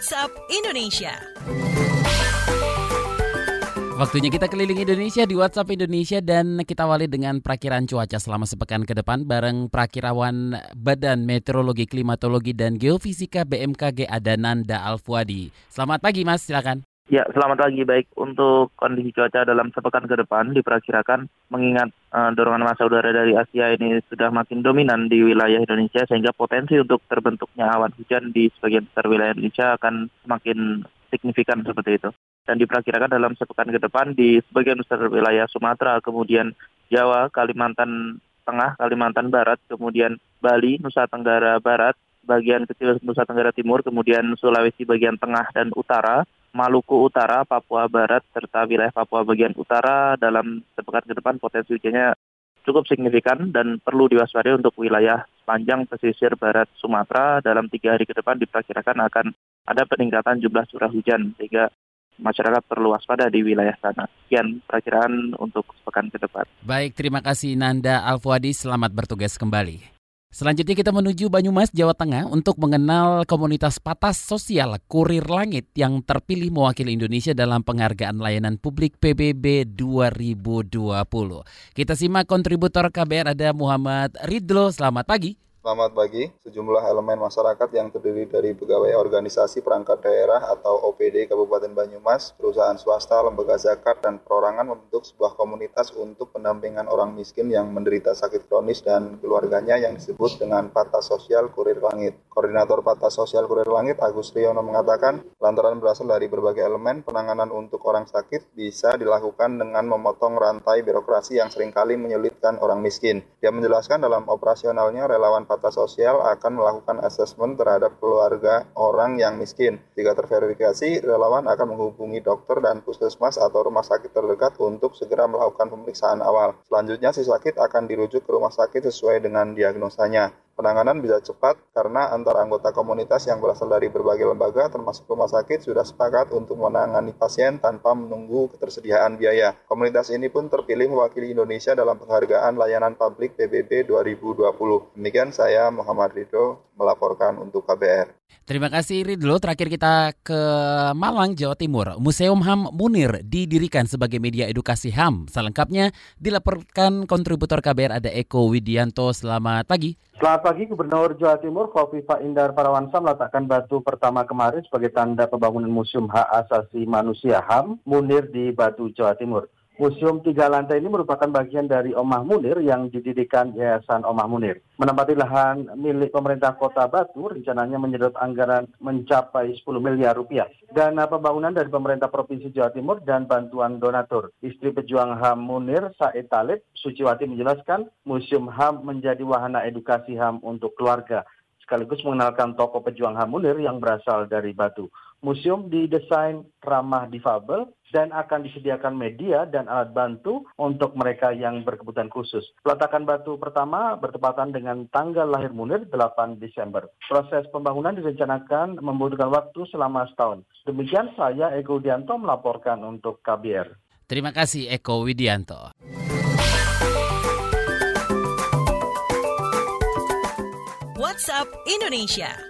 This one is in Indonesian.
WhatsApp Indonesia. Waktunya kita keliling Indonesia di WhatsApp Indonesia dan kita awali dengan perakiran cuaca selama sepekan ke depan bareng perakirawan Badan Meteorologi, Klimatologi dan Geofisika BMKG Adananda Alfuadi. Selamat pagi Mas, silakan. Ya, selamat pagi. Baik, untuk kondisi cuaca dalam sepekan ke depan diperkirakan mengingat uh, dorongan masa udara dari Asia ini sudah makin dominan di wilayah Indonesia sehingga potensi untuk terbentuknya awan hujan di sebagian besar wilayah Indonesia akan semakin signifikan seperti itu dan diperkirakan dalam sepekan ke depan di sebagian besar wilayah Sumatera, kemudian Jawa, Kalimantan Tengah, Kalimantan Barat, kemudian Bali, Nusa Tenggara Barat, bagian kecil Nusa Tenggara Timur, kemudian Sulawesi bagian tengah dan utara, Maluku Utara, Papua Barat, serta wilayah Papua bagian utara dalam sepekan ke depan potensi hujannya cukup signifikan dan perlu diwaspadai untuk wilayah sepanjang pesisir barat Sumatera dalam tiga hari ke depan diperkirakan akan ada peningkatan jumlah curah hujan sehingga masyarakat perlu waspada di wilayah sana. Sekian perakiraan untuk pekan ke depan. Baik, terima kasih Nanda Alfuadi. Selamat bertugas kembali. Selanjutnya kita menuju Banyumas, Jawa Tengah untuk mengenal komunitas patas sosial Kurir Langit yang terpilih mewakili Indonesia dalam penghargaan layanan publik PBB 2020. Kita simak kontributor KBR ada Muhammad Ridlo. Selamat pagi. Selamat pagi. Sejumlah elemen masyarakat yang terdiri dari pegawai organisasi perangkat daerah atau OPD Kabupaten Banyumas, perusahaan swasta, lembaga zakat, dan perorangan membentuk sebuah komunitas untuk pendampingan orang miskin yang menderita sakit kronis dan keluarganya yang disebut dengan Patah Sosial Kurir Langit. Koordinator Patah Sosial Kurir Langit, Agus Riono mengatakan, lantaran berasal dari berbagai elemen, penanganan untuk orang sakit bisa dilakukan dengan memotong rantai birokrasi yang sering kali menyulitkan orang miskin. Dia menjelaskan dalam operasionalnya relawan Patah Sosial akan melakukan asesmen terhadap keluarga orang yang miskin. Jika terverifikasi, relawan akan menghubungi dokter dan puskesmas atau rumah sakit terdekat untuk segera melakukan pemeriksaan awal. Selanjutnya, si sakit akan dirujuk ke rumah sakit sesuai dengan diagnosanya. Penanganan bisa cepat karena antar anggota komunitas yang berasal dari berbagai lembaga termasuk rumah sakit sudah sepakat untuk menangani pasien tanpa menunggu ketersediaan biaya. Komunitas ini pun terpilih mewakili Indonesia dalam penghargaan layanan publik PBB 2020. Demikian saya Muhammad Ridho melaporkan untuk KBR. Terima kasih Ridlo. Terakhir kita ke Malang, Jawa Timur. Museum HAM Munir didirikan sebagai media edukasi HAM. Selengkapnya dilaporkan kontributor KBR ada Eko Widianto. Selamat pagi. Selamat pagi, Gubernur Jawa Timur Kofifa Indar Parawansa meletakkan batu pertama kemarin sebagai tanda pembangunan Museum Hak Asasi Manusia HAM Munir di Batu, Jawa Timur. Museum tiga lantai ini merupakan bagian dari Omah Munir yang didirikan Yayasan Omah Munir. Menempati lahan milik pemerintah kota Batu, rencananya menyedot anggaran mencapai 10 miliar rupiah. Dana pembangunan dari pemerintah Provinsi Jawa Timur dan bantuan donatur. Istri pejuang HAM Munir, Said Talib, Suciwati menjelaskan, Museum HAM menjadi wahana edukasi HAM untuk keluarga sekaligus mengenalkan tokoh pejuang HAM Munir yang berasal dari Batu. Museum didesain ramah difabel dan akan disediakan media dan alat bantu untuk mereka yang berkebutuhan khusus. Peletakan batu pertama bertepatan dengan tanggal lahir Munir 8 Desember. Proses pembangunan direncanakan membutuhkan waktu selama setahun. Demikian saya Eko Widianto melaporkan untuk KBR. Terima kasih Eko Widianto. WhatsApp Indonesia.